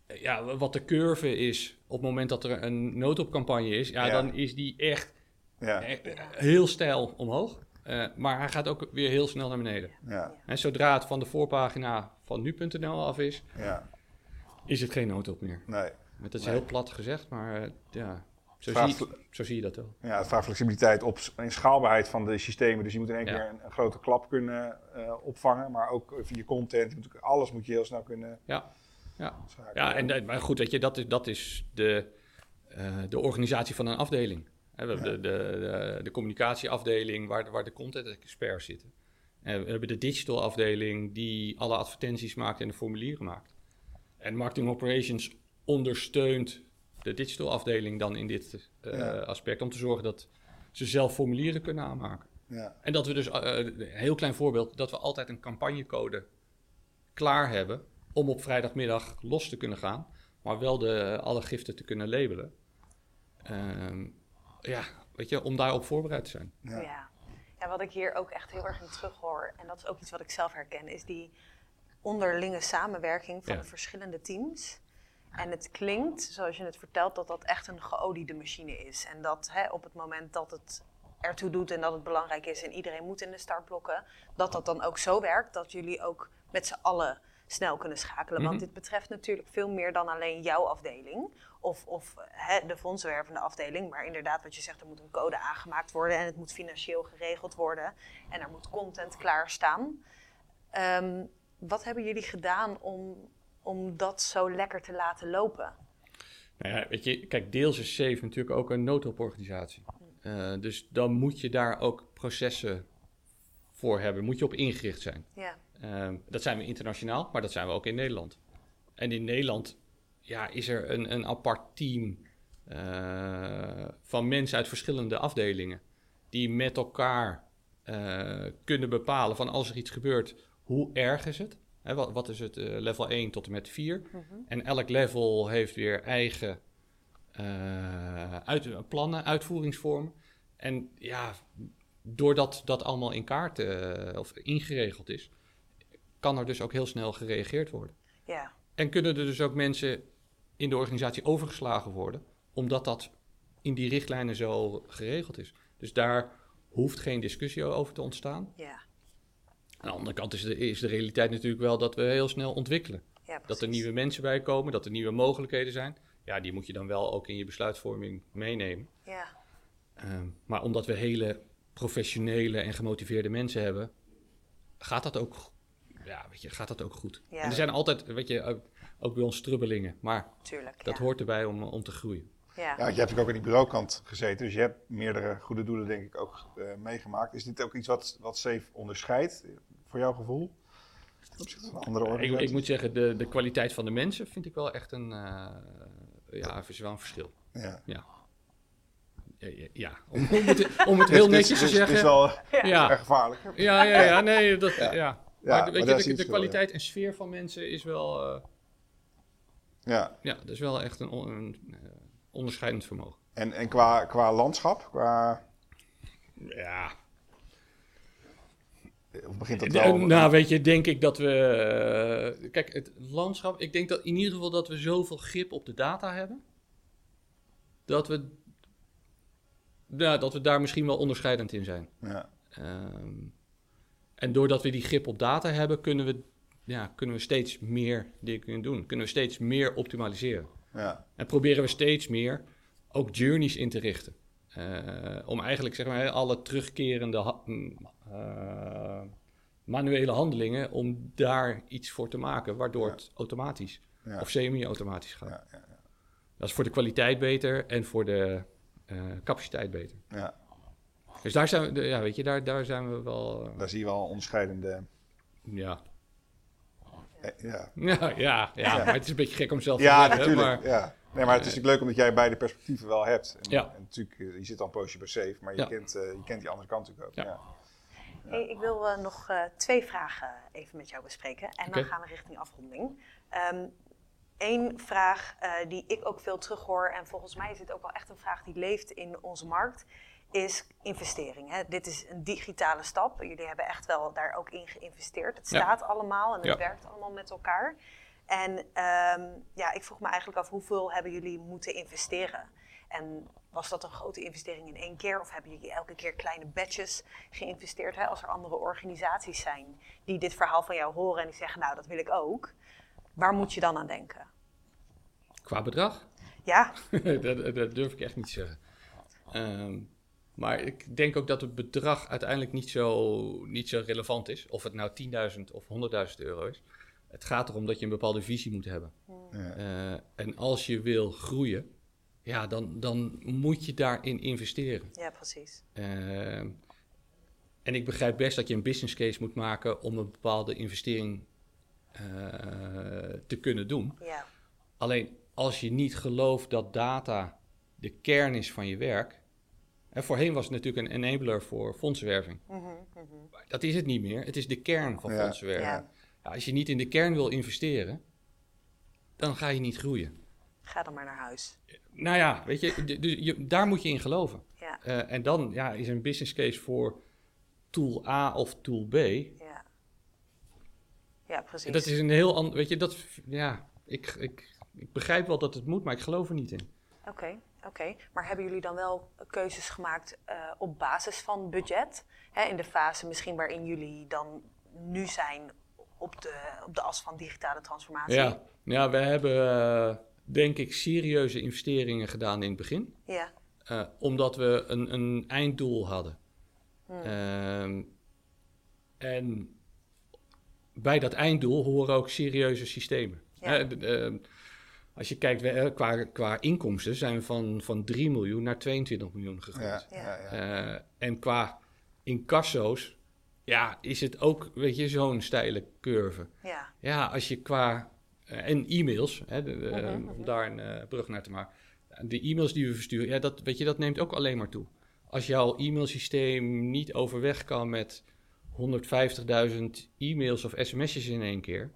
[SPEAKER 3] ja, wat de curve is op het moment dat er een noodopcampagne is, ja,
[SPEAKER 2] Ja.
[SPEAKER 3] dan is die echt,
[SPEAKER 2] ja,
[SPEAKER 3] echt heel stijl omhoog. Eh, maar hij gaat ook weer heel snel naar beneden.
[SPEAKER 2] ja,
[SPEAKER 3] En zodra het van de voorpagina van nu.nl af is,
[SPEAKER 2] ja,
[SPEAKER 3] is het geen noodop meer.
[SPEAKER 2] nee.
[SPEAKER 3] Dat is
[SPEAKER 2] Nee.
[SPEAKER 3] heel plat gezegd, maar eh, ja, zo zie, zo zie je dat wel.
[SPEAKER 2] Ja, het vraagt flexibiliteit op en schaalbaarheid van de systemen. Dus je moet in één
[SPEAKER 3] Ja.
[SPEAKER 2] keer een, een grote klap kunnen eh, opvangen. Maar ook via content. Je ook- alles moet je heel snel kunnen
[SPEAKER 3] Ja, ja. Ja, en, dat- maar goed, weet je, dat is, dat is de, eh, de organisatie van een afdeling. We hebben de, de, de, de communicatieafdeling waar, de- waar de content experts zitten. En we hebben de digital afdeling die alle advertenties maakt en de formulieren maakt. En marketing operations ondersteunt de digital afdeling dan in dit eh,
[SPEAKER 2] Ja.
[SPEAKER 3] aspect om te zorgen dat ze zelf formulieren kunnen aanmaken.
[SPEAKER 2] Ja.
[SPEAKER 3] En dat we dus, eh, een heel klein voorbeeld, dat we altijd een campagnecode klaar hebben om op vrijdagmiddag los te kunnen gaan, maar wel de, alle giften te kunnen labelen. Ehm, ja, weet je, om daarop voorbereid te zijn.
[SPEAKER 2] Ja.
[SPEAKER 1] Ja. ja, wat ik hier ook echt heel erg in terug hoor, en dat is ook iets wat ik zelf herken, is die onderlinge samenwerking van
[SPEAKER 3] Ja.
[SPEAKER 1] de verschillende teams. En het klinkt, zoals je het vertelt, dat dat echt een geoliede machine is. En dat hè, op het moment dat het ertoe doet en dat het belangrijk is en iedereen moet in de startblokken, dat dat dan ook zo werkt dat jullie ook met z'n allen snel kunnen schakelen. Want
[SPEAKER 3] Mhm.
[SPEAKER 1] dit betreft natuurlijk veel meer dan alleen jouw afdeling of, of hè, de fondsenwervende afdeling. Maar inderdaad, wat je zegt, er moet een code aangemaakt worden en het moet financieel geregeld worden en er moet content klaarstaan. Ehm wat hebben jullie gedaan om, om dat zo lekker te laten lopen?
[SPEAKER 3] Nou ja, weet je, kijk, deels is SAFE natuurlijk ook een noodhulporganisatie. Eh, dus dan moet je daar ook processen voor hebben, moet je op ingericht zijn.
[SPEAKER 1] Ja,
[SPEAKER 3] Ehm, dat zijn we internationaal, maar dat zijn we ook in Nederland. En in Nederland ja, is er een, een apart team eh, van mensen uit verschillende afdelingen. Die met elkaar eh, kunnen bepalen van als er iets gebeurt, hoe erg is het? Hè, wat, wat is het eh, level 1 tot en met 4? En elk level heeft weer eigen uit, plannen, uitvoeringsvormen. En ja, doordat dat allemaal in kaart of ingeregeld is, kan er dus ook heel snel gereageerd worden.
[SPEAKER 1] ja,
[SPEAKER 3] En kunnen er dus ook mensen in de organisatie overgeslagen worden, omdat dat in die richtlijnen zo geregeld is. Dus daar hoeft geen discussie over te ontstaan.
[SPEAKER 1] ja.
[SPEAKER 3] Aan de andere kant is de, is de realiteit natuurlijk wel dat we heel snel ontwikkelen.
[SPEAKER 1] ja
[SPEAKER 3] Dat er nieuwe mensen bij komen, dat er nieuwe mogelijkheden zijn. Ja, die moet je dan wel ook in je besluitvorming meenemen.
[SPEAKER 1] Ja,
[SPEAKER 3] Ehm, maar omdat we hele professionele en gemotiveerde mensen hebben, gaat dat ook, ja, weet je, gaat dat ook goed.
[SPEAKER 1] Ja.
[SPEAKER 3] En er zijn altijd, weet je, ook, ook bij ons strubbelingen, maar
[SPEAKER 1] tuurlijk.
[SPEAKER 3] dat
[SPEAKER 1] ja.
[SPEAKER 3] hoort erbij om, om te groeien.
[SPEAKER 1] Ja.
[SPEAKER 2] Ja, want je hebt natuurlijk ook aan die bureaukant gezeten, dus je hebt meerdere goede doelen denk ik ook eh, meegemaakt. Is dit ook iets wat, wat Safe onderscheidt, voor jouw gevoel? Van andere
[SPEAKER 3] Ik,
[SPEAKER 2] organisaties?
[SPEAKER 3] ik moet zeggen, de, de kwaliteit van de mensen vind ik wel echt een, eh, ja, is wel een verschil.
[SPEAKER 2] Ja.
[SPEAKER 3] Ja, ja, ja, ja. Om, om het, om het heel netjes te zeggen.
[SPEAKER 2] is wel
[SPEAKER 3] ja.
[SPEAKER 2] erg gevaarlijk.
[SPEAKER 3] Ja, ja, ja, nee, dat, ja.
[SPEAKER 2] Ja.
[SPEAKER 3] Maar weet je, de, kwaliteit en sfeer van mensen is wel, eh,
[SPEAKER 2] Ja,
[SPEAKER 3] ja, dat is wel echt een, een eh, onderscheidend vermogen.
[SPEAKER 2] en, en qua, qua landschap, qua,
[SPEAKER 3] Ja,
[SPEAKER 2] of begint dat
[SPEAKER 3] De-
[SPEAKER 2] wel...
[SPEAKER 3] nou weet je, denk ik dat we, eh, kijk, het landschap, ik denk dat in ieder geval dat we zoveel grip op de data hebben, dat we, ja, dat we daar misschien wel onderscheidend in zijn.
[SPEAKER 2] Ja,
[SPEAKER 3] Ehm, en doordat we die grip op data hebben, kunnen we, ja, kunnen we steeds meer dingen doen. Kunnen we steeds meer optimaliseren.
[SPEAKER 2] ja,
[SPEAKER 3] En proberen we steeds meer ook journeys in te richten. Eh, om eigenlijk zeg maar, alle terugkerende ha- mm, eh, manuele handelingen, om daar iets voor te maken, waardoor
[SPEAKER 2] Ja.
[SPEAKER 3] het automatisch
[SPEAKER 2] ja,
[SPEAKER 3] of semi-automatisch gaat.
[SPEAKER 2] ja, ja,
[SPEAKER 3] Dat is voor de kwaliteit beter en voor de eh, capaciteit beter.
[SPEAKER 2] ja.
[SPEAKER 3] Dus daar zijn we, ja, weet je, daar, daar zijn we wel. eh,
[SPEAKER 2] Daar zie je wel onderscheidende...
[SPEAKER 3] ja.
[SPEAKER 2] eh, Ja,
[SPEAKER 3] Ja, ja, ja, maar het is een beetje gek om zelf te
[SPEAKER 2] ja
[SPEAKER 3] zeggen.
[SPEAKER 2] natuurlijk.
[SPEAKER 3] Maar,
[SPEAKER 2] Ja. Nee, maar het is natuurlijk leuk omdat jij beide perspectieven wel hebt. En,
[SPEAKER 3] Ja.
[SPEAKER 2] en natuurlijk, eh, je zit al een poosje bij Safe, maar je,
[SPEAKER 3] Ja.
[SPEAKER 2] kent, eh, je kent die andere kant natuurlijk ook.
[SPEAKER 3] Ja.
[SPEAKER 2] Ja.
[SPEAKER 1] Hey, ik wil eh, nog eh, twee vragen even met jou bespreken. En dan gaan we richting afronding. Eén vraag eh, die ik ook veel terughoor, en volgens mij is het ook wel echt een vraag die leeft in onze markt, is investering. Hè? Dit is een digitale stap. Jullie hebben echt wel daar ook in geïnvesteerd. Het
[SPEAKER 3] Ja.
[SPEAKER 1] staat allemaal en het
[SPEAKER 3] Ja.
[SPEAKER 1] werkt allemaal met elkaar. En ehm, ja, ik vroeg me eigenlijk af, hoeveel hebben jullie moeten investeren? En was dat een grote investering in één keer? Of hebben jullie elke keer kleine batches geïnvesteerd? Hè? Als er andere organisaties zijn die dit verhaal van jou horen en die zeggen, nou, dat wil ik ook. Waar moet je dan aan denken?
[SPEAKER 3] Qua bedrag?
[SPEAKER 1] Ja,
[SPEAKER 3] dat, dat durf ik echt niet te zeggen. Ehm, maar ik denk ook dat het bedrag uiteindelijk niet zo, niet zo relevant is. Of het nou 10.000 of 100.000 euro is. Het gaat erom dat je een bepaalde visie moet hebben.
[SPEAKER 2] Ja.
[SPEAKER 3] Eh, en als je wil groeien, ja, dan, dan moet je daarin investeren.
[SPEAKER 1] Ja, precies.
[SPEAKER 3] Ehm, en ik begrijp best dat je een business case moet maken om een bepaalde investering eh, te kunnen doen.
[SPEAKER 1] Ja,
[SPEAKER 3] Alleen als je niet gelooft dat data de kern is van je werk. En voorheen was het natuurlijk een enabler voor fondsenwerving.
[SPEAKER 1] Mhm, mhm.
[SPEAKER 3] Dat is het niet meer. Het is de kern van
[SPEAKER 2] Ja.
[SPEAKER 3] fondsenwerving.
[SPEAKER 1] ja.
[SPEAKER 3] Ja, als je niet in de kern wil investeren, dan ga je niet groeien.
[SPEAKER 1] Ga dan maar naar huis.
[SPEAKER 3] Nou ja, weet je, je daar moet je in geloven.
[SPEAKER 1] Ja,
[SPEAKER 3] Eh, en dan ja, is een business case voor tool A of tool B.
[SPEAKER 1] ja. Ja, precies.
[SPEAKER 3] Dat is een heel ander. Weet je, dat. Ja, ik, ik, ik begrijp wel dat het moet, maar ik geloof er niet in.
[SPEAKER 1] Oké, oké. Maar hebben jullie dan wel keuzes gemaakt eh, op basis van budget? Hè, in de fase misschien waarin jullie dan nu zijn op de, op de as van digitale transformatie?
[SPEAKER 3] Ja, ja we hebben eh, denk ik serieuze investeringen gedaan in het begin.
[SPEAKER 1] Ja,
[SPEAKER 3] eh, omdat we een, een einddoel hadden.
[SPEAKER 1] Hmm.
[SPEAKER 3] Ehm, en bij dat einddoel horen ook serieuze systemen.
[SPEAKER 1] Ja.
[SPEAKER 3] Als je kijkt, eh, qua, qua inkomsten zijn we van, van 3 miljoen naar 22 miljoen gegroeid.
[SPEAKER 2] Ja,
[SPEAKER 1] Ja.
[SPEAKER 3] Eh, en qua incasso's, ja, is het ook, weet je, zo'n steile curve.
[SPEAKER 1] ja,
[SPEAKER 3] Ja, als je qua. eh, en e-mails, hè, de- de-
[SPEAKER 1] Mhm,
[SPEAKER 3] om daar een brug naar te maken. De e-mails die we versturen, ja, dat, weet je, dat neemt ook alleen maar toe. Als jouw e-mailsysteem niet overweg kan met 150.000 e-mails of sms'jes in één keer.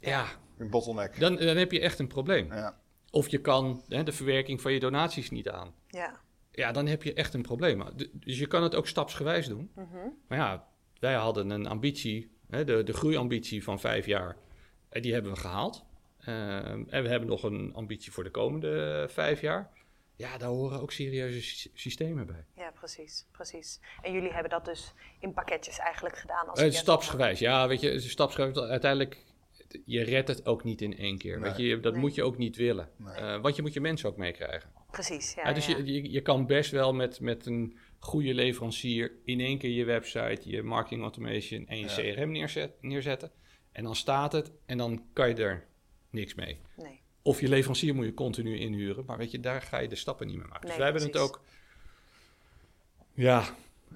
[SPEAKER 3] Ja,
[SPEAKER 2] Een bottleneck.
[SPEAKER 3] dan, dan heb je echt een probleem.
[SPEAKER 2] Ja.
[SPEAKER 3] Of je kan hè, de verwerking van je donaties niet aan.
[SPEAKER 1] ja.
[SPEAKER 3] Ja, dan heb je echt een probleem. Dus je kan het ook stapsgewijs doen.
[SPEAKER 1] Mhm.
[SPEAKER 3] Maar ja, wij hadden een ambitie, hè, de, de groeiambitie van vijf jaar. En die hebben we gehaald. Ehm, en we hebben nog een ambitie voor de komende eh, vijf jaar. Ja, daar horen ook serieuze sy- systemen bij.
[SPEAKER 1] Ja, precies, precies. En jullie hebben dat dus in pakketjes eigenlijk gedaan? Als
[SPEAKER 3] Eh, stapsgewijs, ja, weet je, stapsgewijs. Uiteindelijk, je redt het ook niet in één keer. Weet je, dat
[SPEAKER 1] Nee.
[SPEAKER 3] moet je ook niet willen.
[SPEAKER 2] Nee.
[SPEAKER 3] Eh, want je moet je mensen ook meekrijgen.
[SPEAKER 1] Precies, ja.
[SPEAKER 3] Dus
[SPEAKER 1] ja.
[SPEAKER 3] Je, je, je kan best wel met, met een goede leverancier in één keer je website, je marketing automation en je
[SPEAKER 2] Ja.
[SPEAKER 3] CRM neerzet, neerzetten. En dan staat het en dan kan je er niks mee.
[SPEAKER 1] Nee,
[SPEAKER 3] Of je leverancier moet je continu inhuren, maar weet je, daar ga je de stappen niet meer maken. dus wij hebben het ook ja,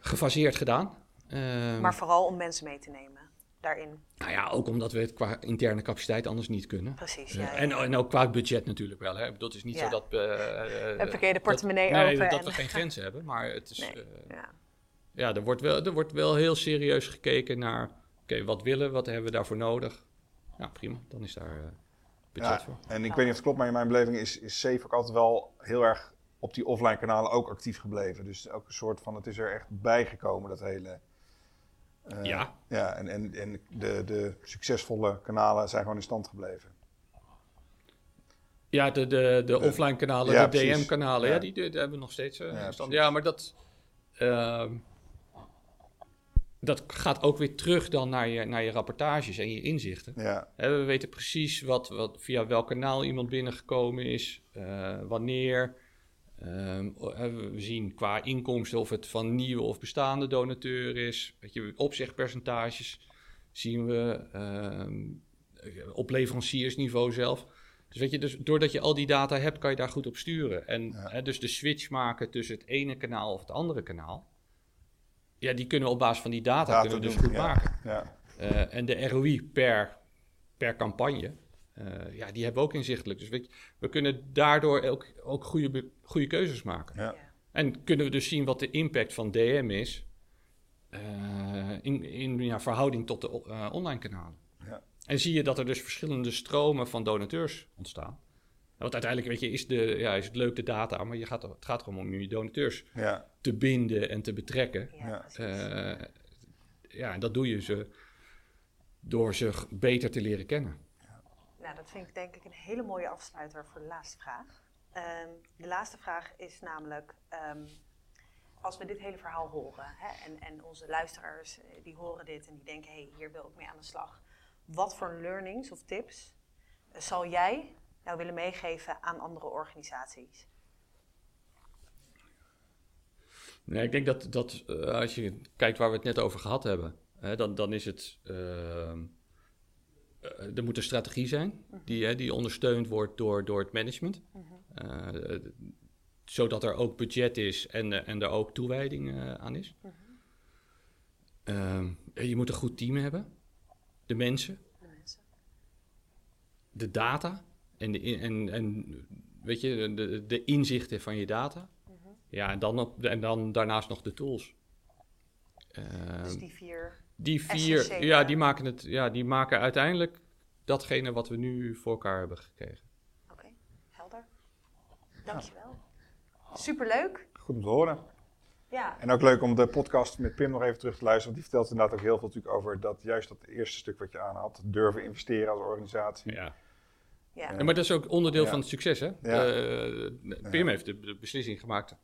[SPEAKER 3] gefaseerd gedaan. Ehm,
[SPEAKER 1] maar vooral om mensen mee te nemen daarin.
[SPEAKER 3] nou ja, ook omdat we het qua interne capaciteit anders niet kunnen.
[SPEAKER 1] Precies,
[SPEAKER 3] Eh,
[SPEAKER 1] ja. ja,
[SPEAKER 3] en, en ook qua budget natuurlijk wel. Hè. Dat is niet
[SPEAKER 1] Ja.
[SPEAKER 3] zo dat... eh, eh,
[SPEAKER 1] Het verkeerde
[SPEAKER 3] dat-
[SPEAKER 1] portemonnee
[SPEAKER 3] nee,
[SPEAKER 1] open
[SPEAKER 3] dat
[SPEAKER 1] en-
[SPEAKER 3] we geen grenzen hebben, maar het is...
[SPEAKER 1] Nee.
[SPEAKER 3] eh,
[SPEAKER 1] ja.
[SPEAKER 3] ja, er wordt wel, er wordt wel heel serieus gekeken naar... Oké, wat willen we, wat hebben we daarvoor nodig? Ja, prima, dan is daar eh, budget
[SPEAKER 2] Ja,
[SPEAKER 3] voor.
[SPEAKER 2] en ik weet niet of het klopt, maar in mijn beleving is, is Safe ook altijd wel heel erg op die offline kanalen ook actief gebleven. Dus ook een soort van, het is er echt bijgekomen, dat hele... eh,
[SPEAKER 3] Ja.
[SPEAKER 2] Ja, en, en, en de, de succesvolle kanalen zijn gewoon in stand gebleven.
[SPEAKER 3] Ja, de, de, de offline kanalen,
[SPEAKER 2] ja,
[SPEAKER 3] de. DM-kanalen, ja.
[SPEAKER 2] Ja.
[SPEAKER 3] die, die hebben we nog steeds eh,
[SPEAKER 2] Ja,
[SPEAKER 3] in stand. Ja, maar dat... ehm, dat gaat ook weer terug dan naar je, naar je rapportages en je inzichten.
[SPEAKER 2] Ja,
[SPEAKER 3] Hè, we weten precies wat, wat, via welk kanaal iemand binnengekomen is, eh, wanneer. Ehm, hè, we zien qua inkomsten of het van nieuwe of bestaande donateur is. Weet je, opzegpercentages zien we ehm, op leveranciersniveau zelf. Dus weet je, dus doordat je al die data hebt, kan je daar goed op sturen. En
[SPEAKER 2] Ja.
[SPEAKER 3] hè, dus de switch maken tussen het ene kanaal of het andere kanaal. Ja, die kunnen we op basis van die data,
[SPEAKER 2] Data
[SPEAKER 3] kunnen we dus
[SPEAKER 2] doen,
[SPEAKER 3] goed
[SPEAKER 2] ja.
[SPEAKER 3] maken.
[SPEAKER 2] ja,
[SPEAKER 3] Eh, en de ROI per, per campagne, eh, ja, die hebben we ook inzichtelijk. Dus weet je, we kunnen daardoor ook, ook goede, goede keuzes maken.
[SPEAKER 2] ja.
[SPEAKER 3] En kunnen we dus zien wat de impact van DM is eh, in, in ja, verhouding tot de eh, online kanalen.
[SPEAKER 2] Ja.
[SPEAKER 3] En zie je dat er dus verschillende stromen van donateurs ontstaan. Want uiteindelijk weet je, is, de, ja, is het leuk de data, maar je gaat, het gaat erom om je donateurs
[SPEAKER 2] ja.
[SPEAKER 3] te binden en te betrekken.
[SPEAKER 1] Ja,
[SPEAKER 2] Ja.
[SPEAKER 3] Eh, en dat doe je ze door ze beter te leren kennen.
[SPEAKER 1] Nou, dat vind ik denk ik een hele mooie afsluiter voor de laatste vraag. Ehm, de laatste vraag is namelijk, ehm, als we dit hele verhaal horen hè, en, en onze luisteraars eh, die horen dit en die denken, hé, hey, hier wil ik mee aan de slag. Wat voor learnings of tips eh, zal jij nou willen meegeven aan andere organisaties?
[SPEAKER 3] Nee, ik denk dat, dat eh, als je kijkt waar we het net over gehad hebben, hè, dan, dan is het. ehm, eh, er moet een strategie zijn die, die ondersteund wordt door, door het management. Eh, zodat er ook budget is en, eh, en er ook toewijding eh, aan is. Ehm, je moet een goed team hebben. De mensen,
[SPEAKER 1] De
[SPEAKER 3] data en, de, en, en weet je, de, de inzichten van je data. Ja, en dan, op, en dan daarnaast nog de tools. Ehm,
[SPEAKER 1] Dus die vier.
[SPEAKER 3] Die vier,
[SPEAKER 1] essentiële-
[SPEAKER 3] ja, die maken, het, ja, die maken uiteindelijk datgene wat we nu voor elkaar hebben gekregen.
[SPEAKER 1] Oké, helder. Dankjewel. Superleuk.
[SPEAKER 2] Goed om te horen.
[SPEAKER 1] Ja.
[SPEAKER 2] En ook leuk om de podcast met Pim nog even terug te luisteren. Want die vertelt inderdaad ook heel veel natuurlijk over dat, juist dat eerste stuk wat je aanhaalt. Durven investeren als organisatie.
[SPEAKER 3] Ja.
[SPEAKER 1] ja.
[SPEAKER 3] Ja, maar dat is ook onderdeel
[SPEAKER 2] Ja.
[SPEAKER 3] van het succes, hè?
[SPEAKER 2] Ja.
[SPEAKER 3] Eh, Pim heeft de, de beslissing gemaakt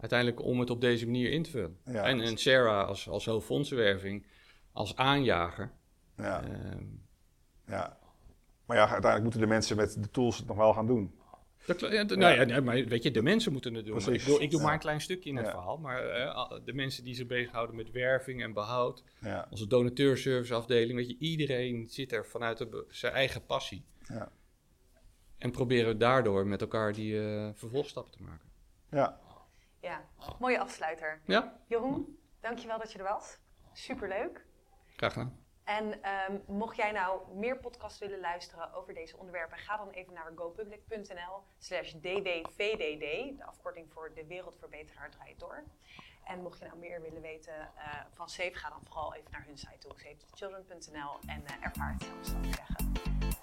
[SPEAKER 3] uiteindelijk om het op deze manier in te vullen.
[SPEAKER 2] Ja.
[SPEAKER 3] En, en Sarah als, als hoofdfondsenwerving, als aanjager.
[SPEAKER 2] Ja,
[SPEAKER 3] ehm,
[SPEAKER 2] ja. Maar ja, uiteindelijk moeten de mensen met de tools het nog wel gaan doen.
[SPEAKER 3] dat, kl- ja, d- Nou ja, nee, maar weet je, de mensen moeten het doen.
[SPEAKER 2] Precies.
[SPEAKER 3] Ik doe, ik doe
[SPEAKER 2] Ja.
[SPEAKER 3] maar een klein stukje in het
[SPEAKER 2] Ja.
[SPEAKER 3] verhaal. Maar eh, de mensen die zich bezighouden met werving en behoud,
[SPEAKER 2] Ja,
[SPEAKER 3] onze donateurserviceafdeling, weet je, iedereen zit er vanuit de zijn eigen passie.
[SPEAKER 2] ja.
[SPEAKER 3] En proberen daardoor met elkaar die eh, vervolgstappen te maken.
[SPEAKER 2] ja.
[SPEAKER 1] ja, mooie afsluiter.
[SPEAKER 3] Ja,
[SPEAKER 1] Jeroen, dankjewel dat je er was. Superleuk.
[SPEAKER 3] Graag gedaan.
[SPEAKER 1] En ehm, mocht jij nou meer podcasts willen luisteren over deze onderwerpen, ga dan even naar gopublic.nl slash dwvdd, de afkorting voor De Wereldverbeteraar Draait Door. En mocht je nou meer willen weten eh, van SAFE, ga dan vooral even naar hun site toe, safetychildren.nl en eh, ervaar het zelf, zou ik zeggen.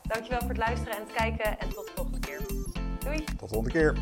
[SPEAKER 1] Dankjewel voor het luisteren en het kijken en tot de volgende keer. Doei!
[SPEAKER 2] Tot de volgende keer.